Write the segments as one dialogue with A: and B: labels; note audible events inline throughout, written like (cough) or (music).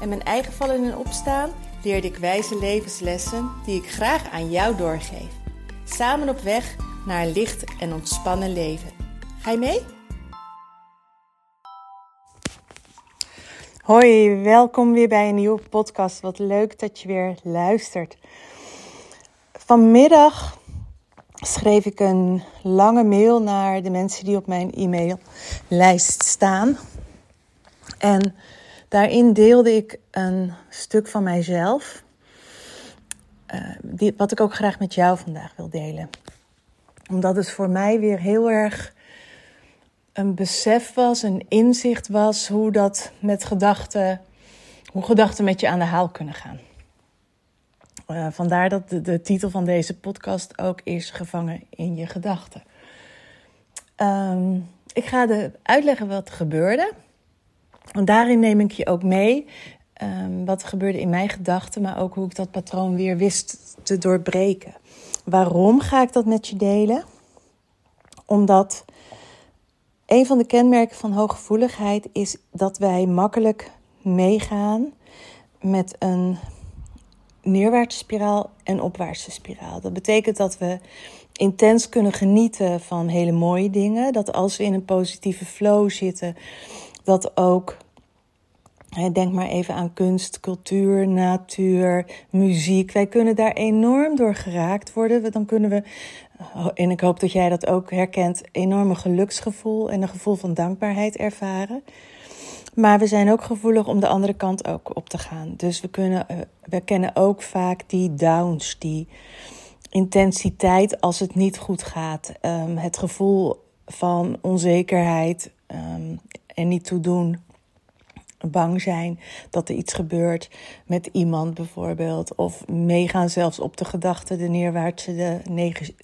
A: en mijn eigen vallen en opstaan leerde ik wijze levenslessen die ik graag aan jou doorgeef. Samen op weg naar een licht en ontspannen leven. Ga je mee? Hoi, welkom weer bij een nieuwe podcast. Wat leuk dat je weer luistert. Vanmiddag schreef ik een lange mail naar de mensen die op mijn e-maillijst staan. En daarin deelde ik een stuk van mijzelf, uh, wat ik ook graag met jou vandaag wil delen. Omdat het voor mij weer heel erg een besef was, een inzicht was hoe dat met gedachten, hoe gedachten met je aan de haal kunnen gaan. Uh, vandaar dat de, titel van deze podcast ook is Gevangen in je gedachten. Um, ik ga de uitleggen wat er gebeurde. En daarin neem ik je ook mee um, wat er gebeurde in mijn gedachten, maar ook hoe ik dat patroon weer wist te doorbreken. Waarom ga ik dat met je delen? Omdat een van de kenmerken van hooggevoeligheid is dat wij makkelijk meegaan met een neerwaartse spiraal en opwaartse spiraal. Dat betekent dat we intens kunnen genieten van hele mooie dingen. Dat als we in een positieve flow zitten, dat ook. Denk maar even aan kunst, cultuur, natuur, muziek. Wij kunnen daar enorm door geraakt worden. Dan kunnen we, en ik hoop dat jij dat ook herkent, enorme geluksgevoel en een gevoel van dankbaarheid ervaren. Maar we zijn ook gevoelig om de andere kant ook op te gaan. Dus we, kunnen, eh, we kennen ook vaak die downs, die intensiteit als het niet goed gaat. Um, het gevoel van onzekerheid um, en niet toedoen. Bang zijn dat er iets gebeurt met iemand bijvoorbeeld. Of meegaan zelfs op de gedachten, de neerwaartse de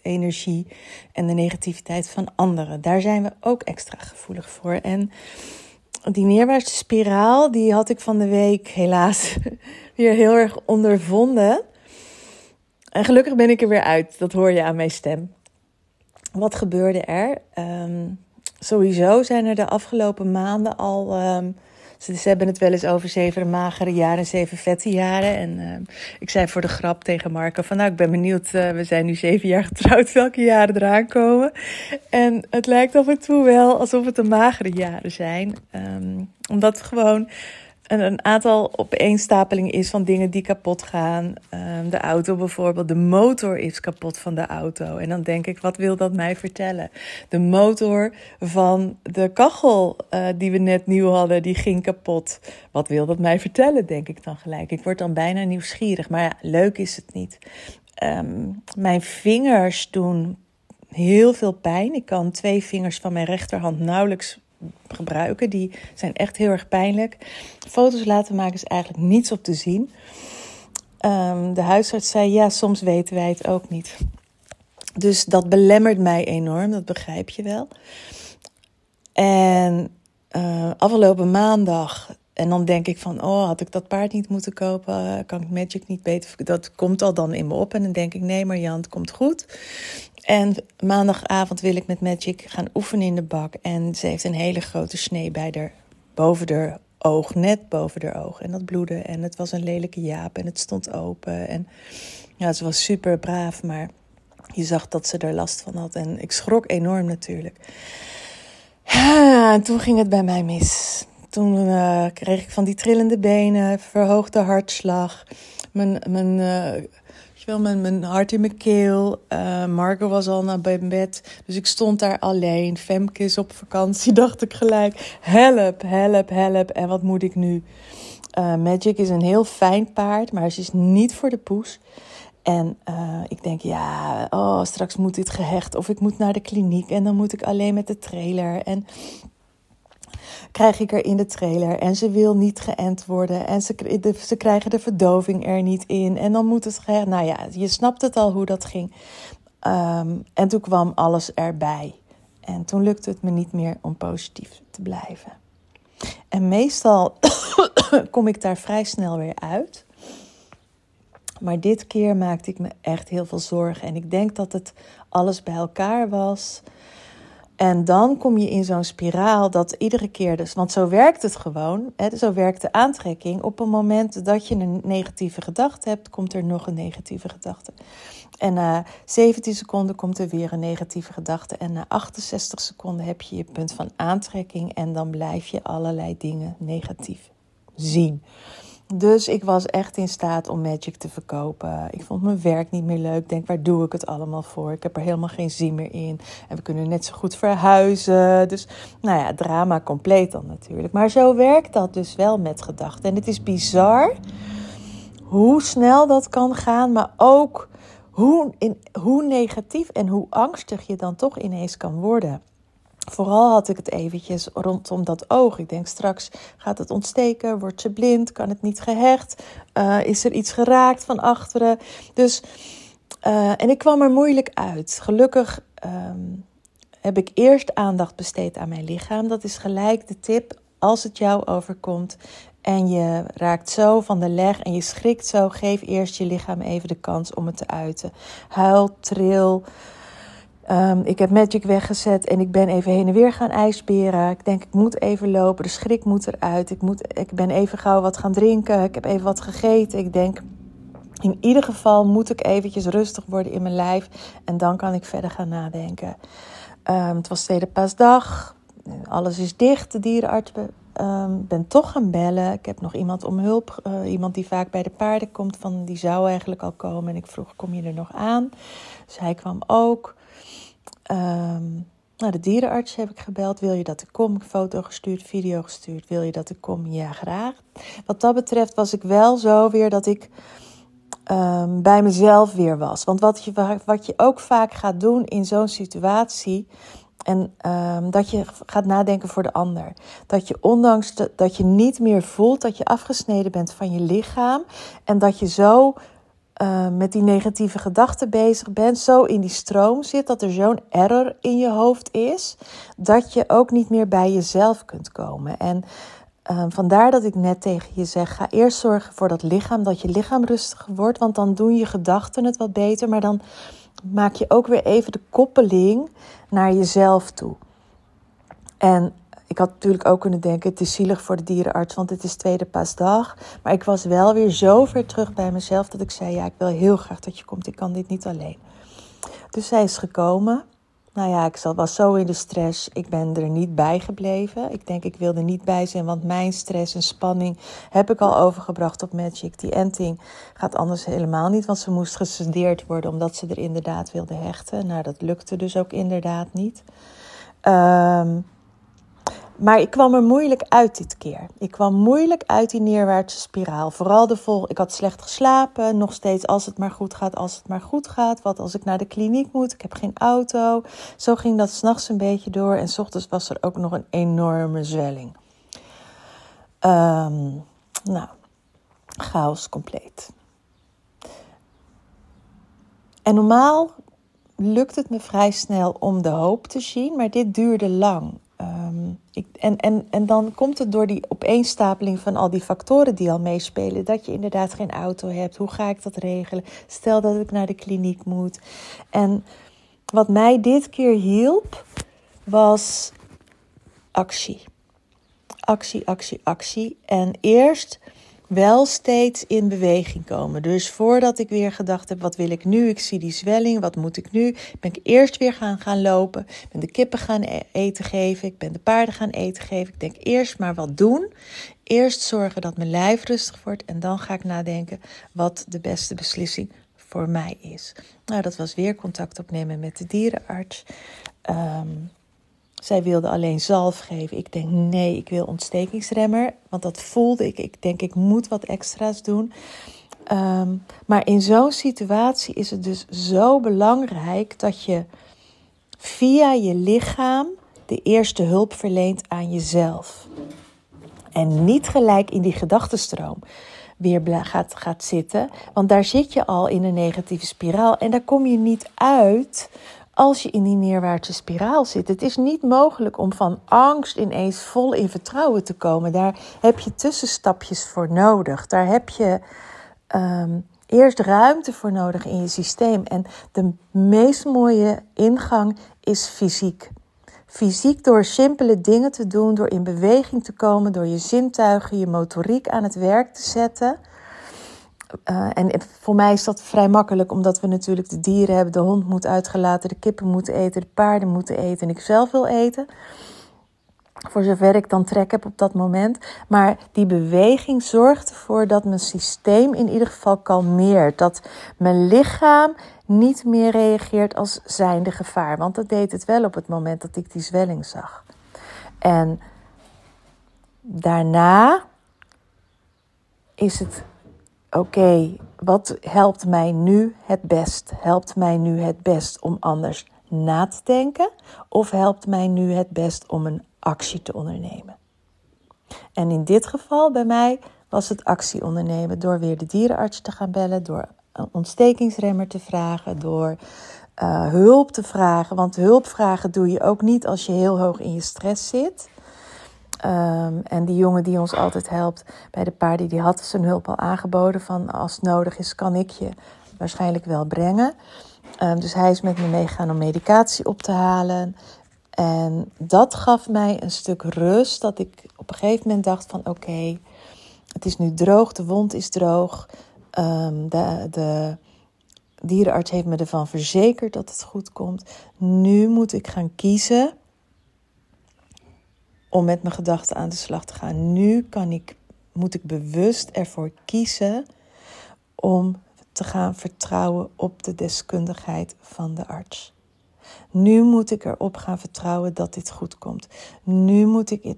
A: energie en de negativiteit van anderen. Daar zijn we ook extra gevoelig voor. En die neerwaartse spiraal, die had ik van de week helaas (laughs) weer heel erg ondervonden. En gelukkig ben ik er weer uit. Dat hoor je aan mijn stem. Wat gebeurde er? Um, sowieso zijn er de afgelopen maanden al. Um, ze, hebben het wel eens over zeven magere jaren en zeven vette jaren. En uh, ik zei voor de grap tegen Marco van nou, ik ben benieuwd, uh, we zijn nu zeven jaar getrouwd, welke jaren eraan komen. En het lijkt af en toe wel alsof het de magere jaren zijn. Um, omdat gewoon een aantal opeenstapeling is van dingen die kapot gaan. Um, de auto bijvoorbeeld, de motor is kapot van de auto. En dan denk ik, wat wil dat mij vertellen? De motor van de kachel uh, die we net nieuw hadden, die ging kapot. Wat wil dat mij vertellen, denk ik dan gelijk. Ik word dan bijna nieuwsgierig, maar ja, leuk is het niet. Um, mijn vingers doen heel veel pijn. Ik kan twee vingers van mijn rechterhand nauwelijks gebruiken. Die zijn echt heel erg pijnlijk. Foto's laten maken is eigenlijk niets op te zien. Um, de huisarts zei: Ja, soms weten wij het ook niet. Dus dat belemmert mij enorm, dat begrijp je wel. En uh, afgelopen maandag en dan denk ik van, oh, had ik dat paard niet moeten kopen? Kan ik Magic niet beter? Dat komt al dan in me op. En dan denk ik, nee, maar Jan, het komt goed. En maandagavond wil ik met Magic gaan oefenen in de bak. En ze heeft een hele grote snee bij haar, boven haar oog, net boven haar oog. En dat bloedde. En het was een lelijke jaap en het stond open. En ja, ze was super braaf, maar je zag dat ze er last van had. En ik schrok enorm natuurlijk. En toen ging het bij mij mis. Toen uh, kreeg ik van die trillende benen, verhoogde hartslag. Mijn, mijn uh, wel, mijn, mijn hart in mijn keel. Uh, Marco was al naar bed. Dus ik stond daar alleen. Femke is op vakantie, (laughs) dacht ik gelijk. Help, help, help. En wat moet ik nu? Uh, Magic is een heel fijn paard, maar ze is niet voor de poes. En uh, ik denk, ja, oh, straks moet dit gehecht. Of ik moet naar de kliniek en dan moet ik alleen met de trailer. En krijg ik er in de trailer en ze wil niet geënt worden en ze, ze krijgen de verdoving er niet in en dan moet het, nou ja, je snapt het al hoe dat ging. Ehm, en toen kwam alles erbij. En toen lukte het me niet meer om positief te blijven. En meestal (coughs) kom ik daar vrij snel weer uit. Maar dit keer maakte ik me echt heel veel zorgen. En ik denk dat het alles bij elkaar was. En dan kom je in zo'n spiraal dat iedere keer dus, want zo werkt het gewoon, hè, zo werkt de aantrekking. Op een moment dat je een negatieve gedachte hebt, komt er nog een negatieve gedachte. En na 17 seconden komt er weer een negatieve gedachte. En na 68 seconden heb je je punt van aantrekking en dan blijf je allerlei dingen negatief zien. Dus ik was echt in staat om Magic te verkopen. Ik vond mijn werk niet meer leuk. Denk, waar doe ik het allemaal voor? Ik heb er helemaal geen zin meer in. En we kunnen net zo goed verhuizen. Dus, nou ja, drama compleet dan natuurlijk. Maar zo werkt dat dus wel met gedachten. En het is bizar hoe snel dat kan gaan, maar ook hoe, in, hoe negatief en hoe angstig je dan toch ineens kan worden. Vooral had ik het eventjes rondom dat oog. Ik denk straks gaat het ontsteken, wordt ze blind, kan het niet gehecht, uh, is er iets geraakt van achteren. Dus, uh, en ik kwam er moeilijk uit. Gelukkig um, heb ik eerst aandacht besteed aan mijn lichaam. Dat is gelijk de tip als het jou overkomt. En je raakt zo van de leg en je schrikt zo. Geef eerst je lichaam even de kans om het te uiten. Huil, tril. Um, ik heb Magic weggezet en ik ben even heen en weer gaan ijsberen. Ik denk, ik moet even lopen. De schrik moet eruit. Ik, moet, ik ben even gauw wat gaan drinken. Ik heb even wat gegeten. Ik denk, in ieder geval moet ik eventjes rustig worden in mijn lijf. En dan kan ik verder gaan nadenken. Um, het was tweede paasdag. Alles is dicht. De dierenarts um, ben toch gaan bellen. Ik heb nog iemand om hulp. Uh, iemand die vaak bij de paarden komt. Van, die zou eigenlijk al komen. En ik vroeg, kom je er nog aan? Dus hij kwam ook. Um, nou, de dierenarts heb ik gebeld. Wil je dat ik kom? Foto gestuurd, video gestuurd. Wil je dat ik kom? Ja, graag. Wat dat betreft was ik wel zo weer dat ik um, bij mezelf weer was. Want wat je, wat je ook vaak gaat doen in zo'n situatie. En um, dat je gaat nadenken voor de ander. Dat je ondanks dat je niet meer voelt dat je afgesneden bent van je lichaam. En dat je zo uh, met die negatieve gedachten bezig bent, zo in die stroom zit, dat er zo'n error in je hoofd is, dat je ook niet meer bij jezelf kunt komen. En uh, vandaar dat ik net tegen je zeg: ga eerst zorgen voor dat lichaam, dat je lichaam rustiger wordt, want dan doen je gedachten het wat beter, maar dan maak je ook weer even de koppeling naar jezelf toe. En ik had natuurlijk ook kunnen denken, het is zielig voor de dierenarts, want het is tweede paasdag. Maar ik was wel weer zo ver terug bij mezelf dat ik zei, ja, ik wil heel graag dat je komt. Ik kan dit niet alleen. Dus zij is gekomen. Nou ja, ik was zo in de stress. Ik ben er niet bij gebleven. Ik denk, ik wilde niet bij zijn, want mijn stress en spanning heb ik al overgebracht op Magic. Die enting gaat anders helemaal niet, want ze moest gesendeerd worden omdat ze er inderdaad wilde hechten. Nou, dat lukte dus ook inderdaad niet. Um, maar ik kwam er moeilijk uit dit keer. Ik kwam moeilijk uit die neerwaartse spiraal. Vooral de vol. Ik had slecht geslapen. Nog steeds als het maar goed gaat, als het maar goed gaat. Wat als ik naar de kliniek moet? Ik heb geen auto. Zo ging dat s'nachts een beetje door. En s ochtends was er ook nog een enorme zwelling. Um, nou, chaos compleet. En normaal lukt het me vrij snel om de hoop te zien, maar dit duurde lang. Um, ik, en, en, en dan komt het door die opeenstapeling van al die factoren die al meespelen. Dat je inderdaad geen auto hebt. Hoe ga ik dat regelen? Stel dat ik naar de kliniek moet. En wat mij dit keer hielp, was actie. Actie, actie, actie. En eerst wel steeds in beweging komen. Dus voordat ik weer gedacht heb, wat wil ik nu? Ik zie die zwelling, wat moet ik nu? Ben ik eerst weer gaan, gaan lopen. Ik ben de kippen gaan e-, eten geven. Ik ben de paarden gaan eten geven. Ik denk eerst maar wat doen. Eerst zorgen dat mijn lijf rustig wordt. En dan ga ik nadenken wat de beste beslissing voor mij is. Nou, dat was weer contact opnemen met de dierenarts. Um, zij wilde alleen zalf geven. Ik denk nee, ik wil ontstekingsremmer. Want dat voelde ik. Ik denk ik moet wat extra's doen. Um, maar in zo'n situatie is het dus zo belangrijk dat je via je lichaam de eerste hulp verleent aan jezelf. En niet gelijk in die gedachtenstroom weer gaat, gaat zitten. Want daar zit je al in een negatieve spiraal. En daar kom je niet uit als je in die neerwaartse spiraal zit. Het is niet mogelijk om van angst ineens vol in vertrouwen te komen. Daar heb je tussenstapjes voor nodig. Daar heb je ehm, eerst ruimte voor nodig in je systeem. En de meest mooie ingang is fysiek. Fysiek door simpele dingen te doen, door in beweging te komen, door je zintuigen, je motoriek aan het werk te zetten. Uh, en voor mij is dat vrij makkelijk, omdat we natuurlijk de dieren hebben. De hond moet uitgelaten, de kippen moeten eten, de paarden moeten eten en ik zelf wil eten. Voor zover ik dan trek heb op dat moment. Maar die beweging zorgt ervoor dat mijn systeem in ieder geval kalmeert. Dat mijn lichaam niet meer reageert als zijnde gevaar. Want dat deed het wel op het moment dat ik die zwelling zag. En daarna is het oké, wat helpt mij nu het best? Helpt mij nu het best om anders na te denken? Of helpt mij nu het best om een actie te ondernemen? En in dit geval bij mij was het actie ondernemen door weer de dierenarts te gaan bellen, door een ontstekingsremmer te vragen, door uh, hulp te vragen. Want hulp vragen doe je ook niet als je heel hoog in je stress zit. Um, en die jongen die ons altijd helpt bij de paarden, die had zijn hulp al aangeboden. Van als het nodig is, kan ik je waarschijnlijk wel brengen. Um, dus hij is met me meegegaan om medicatie op te halen. En dat gaf mij een stuk rust. Dat ik op een gegeven moment dacht van oké, het is nu droog, de wond is droog. De, de dierenarts heeft me ervan verzekerd dat het goed komt. Nu moet ik gaan kiezen om met mijn gedachten aan de slag te gaan. Nu kan ik, moet ik bewust ervoor kiezen om te gaan vertrouwen op de deskundigheid van de arts. Nu moet ik erop gaan vertrouwen dat dit goed komt. Nu moet ik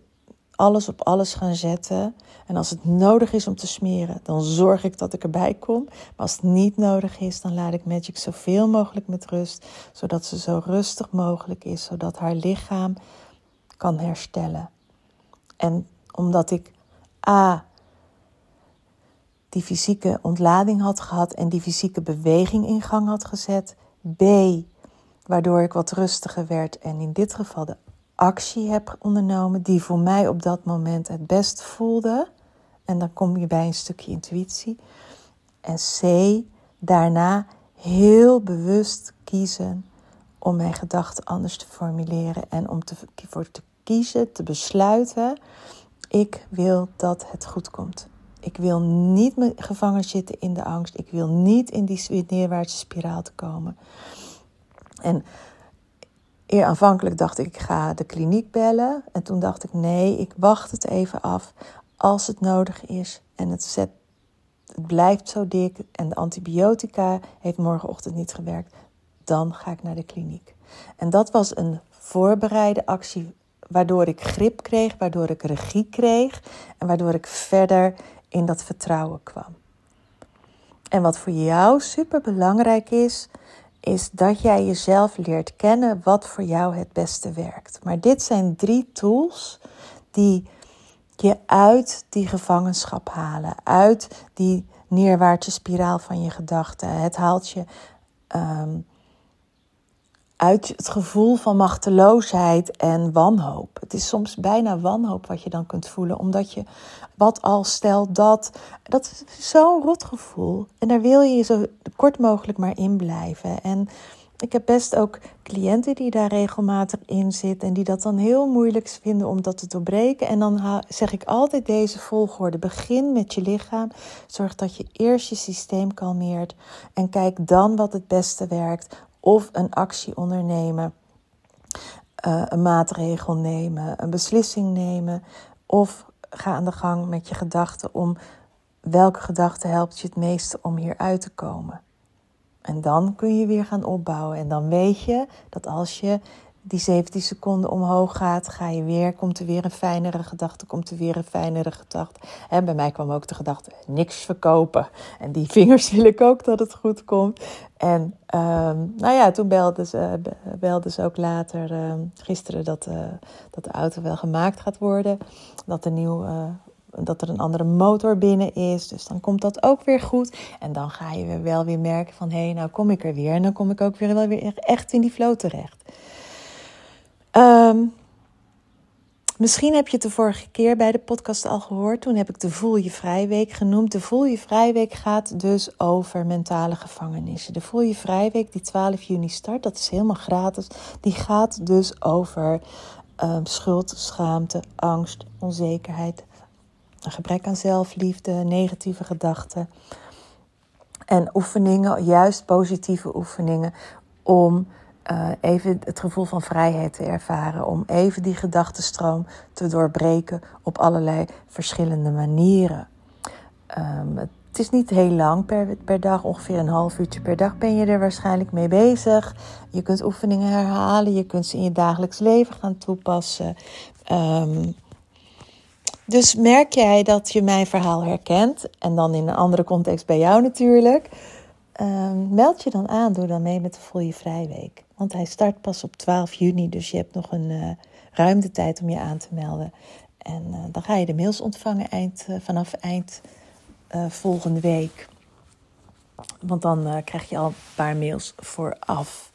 A: alles op alles gaan zetten. En als het nodig is om te smeren, dan zorg ik dat ik erbij kom. Maar als het niet nodig is, dan laat ik Magic zoveel mogelijk met rust. Zodat ze zo rustig mogelijk is, zodat haar lichaam kan herstellen. En omdat ik A. die fysieke ontlading had gehad en die fysieke beweging in gang had gezet. B. Waardoor ik wat rustiger werd en in dit geval de actie heb ondernomen die voor mij op dat moment het best voelde. En dan kom je bij een stukje intuïtie. En C. Daarna heel bewust kiezen om mijn gedachten anders te formuleren en om te, te kiezen, te besluiten: ik wil dat het goed komt. Ik wil niet me gevangen zitten in de angst. Ik wil niet in die neerwaartse spiraal te komen. En eer aanvankelijk dacht ik, ik ga de kliniek bellen. En toen dacht ik, nee, ik wacht het even af als het nodig is. En het, zet, het blijft zo dik en de antibiotica heeft morgenochtend niet gewerkt. Dan ga ik naar de kliniek. En dat was een voorbereide actie waardoor ik grip kreeg, waardoor ik regie kreeg en waardoor ik verder in dat vertrouwen kwam. En wat voor jou super belangrijk is, is dat jij jezelf leert kennen wat voor jou het beste werkt. Maar dit zijn drie tools die je uit die gevangenschap halen, uit die neerwaartse spiraal van je gedachten. Het haalt je um, uit het gevoel van machteloosheid en wanhoop. Het is soms bijna wanhoop wat je dan kunt voelen, omdat je wat al stelt dat. Dat is zo'n rot gevoel. En daar wil je zo kort mogelijk maar in blijven. En ik heb best ook cliënten die daar regelmatig in zitten en die dat dan heel moeilijk vinden om dat te doorbreken. En dan zeg ik altijd deze volgorde: begin met je lichaam. Zorg dat je eerst je systeem kalmeert en kijk dan wat het beste werkt of een actie ondernemen, uh, een maatregel nemen, een beslissing nemen of ga aan de gang met je gedachten om welke gedachte helpt je het meeste om hier uit te komen. En dan kun je weer gaan opbouwen en dan weet je dat als je die 17 seconden omhoog gaat, ga je weer, komt er weer een fijnere gedachte, komt er weer een fijnere gedachte. En bij mij kwam ook de gedachte, niks verkopen. En die vingers wil ik ook dat het goed komt. En ehm, nou ja, toen belde ze, belde ze ook later, uh, gisteren, dat, uh, dat de auto wel gemaakt gaat worden. Dat, er nieuw, uh, dat er een andere motor binnen is. Dus dan komt dat ook weer goed. En dan ga je wel weer merken van, hé, hey, nou kom ik er weer. En dan kom ik ook weer, wel weer echt in die flow terecht. Um, misschien heb je het de vorige keer bij de podcast al gehoord. Toen heb ik de Voel je Vrijweek genoemd. De Voel je Vrijweek gaat dus over mentale gevangenissen. De Voel je Vrijweek die 12 juni start, dat is helemaal gratis. Die gaat dus over um, schuld, schaamte, angst, onzekerheid, een gebrek aan zelfliefde, negatieve gedachten. En oefeningen, juist positieve oefeningen, om uh, even het gevoel van vrijheid te ervaren. Om even die gedachtenstroom te doorbreken op allerlei verschillende manieren. Um, het is niet heel lang per, per dag, ongeveer een half uurtje per dag ben je er waarschijnlijk mee bezig. Je kunt oefeningen herhalen, je kunt ze in je dagelijks leven gaan toepassen. Um, dus merk jij dat je mijn verhaal herkent, en dan in een andere context bij jou natuurlijk, um, meld je dan aan, doe dan mee met de Voel je Vrijweek. Want hij start pas op 12 juni, dus je hebt nog een uh, ruimte tijd om je aan te melden. En uh, dan ga je de mails ontvangen eind, uh, vanaf eind volgende week. Want dan krijg je al een paar mails vooraf.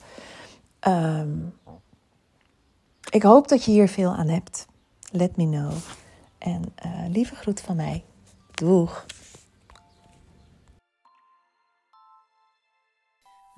A: Um, ik hoop dat je hier veel aan hebt. Let me know. En lieve groet van mij. Doeg!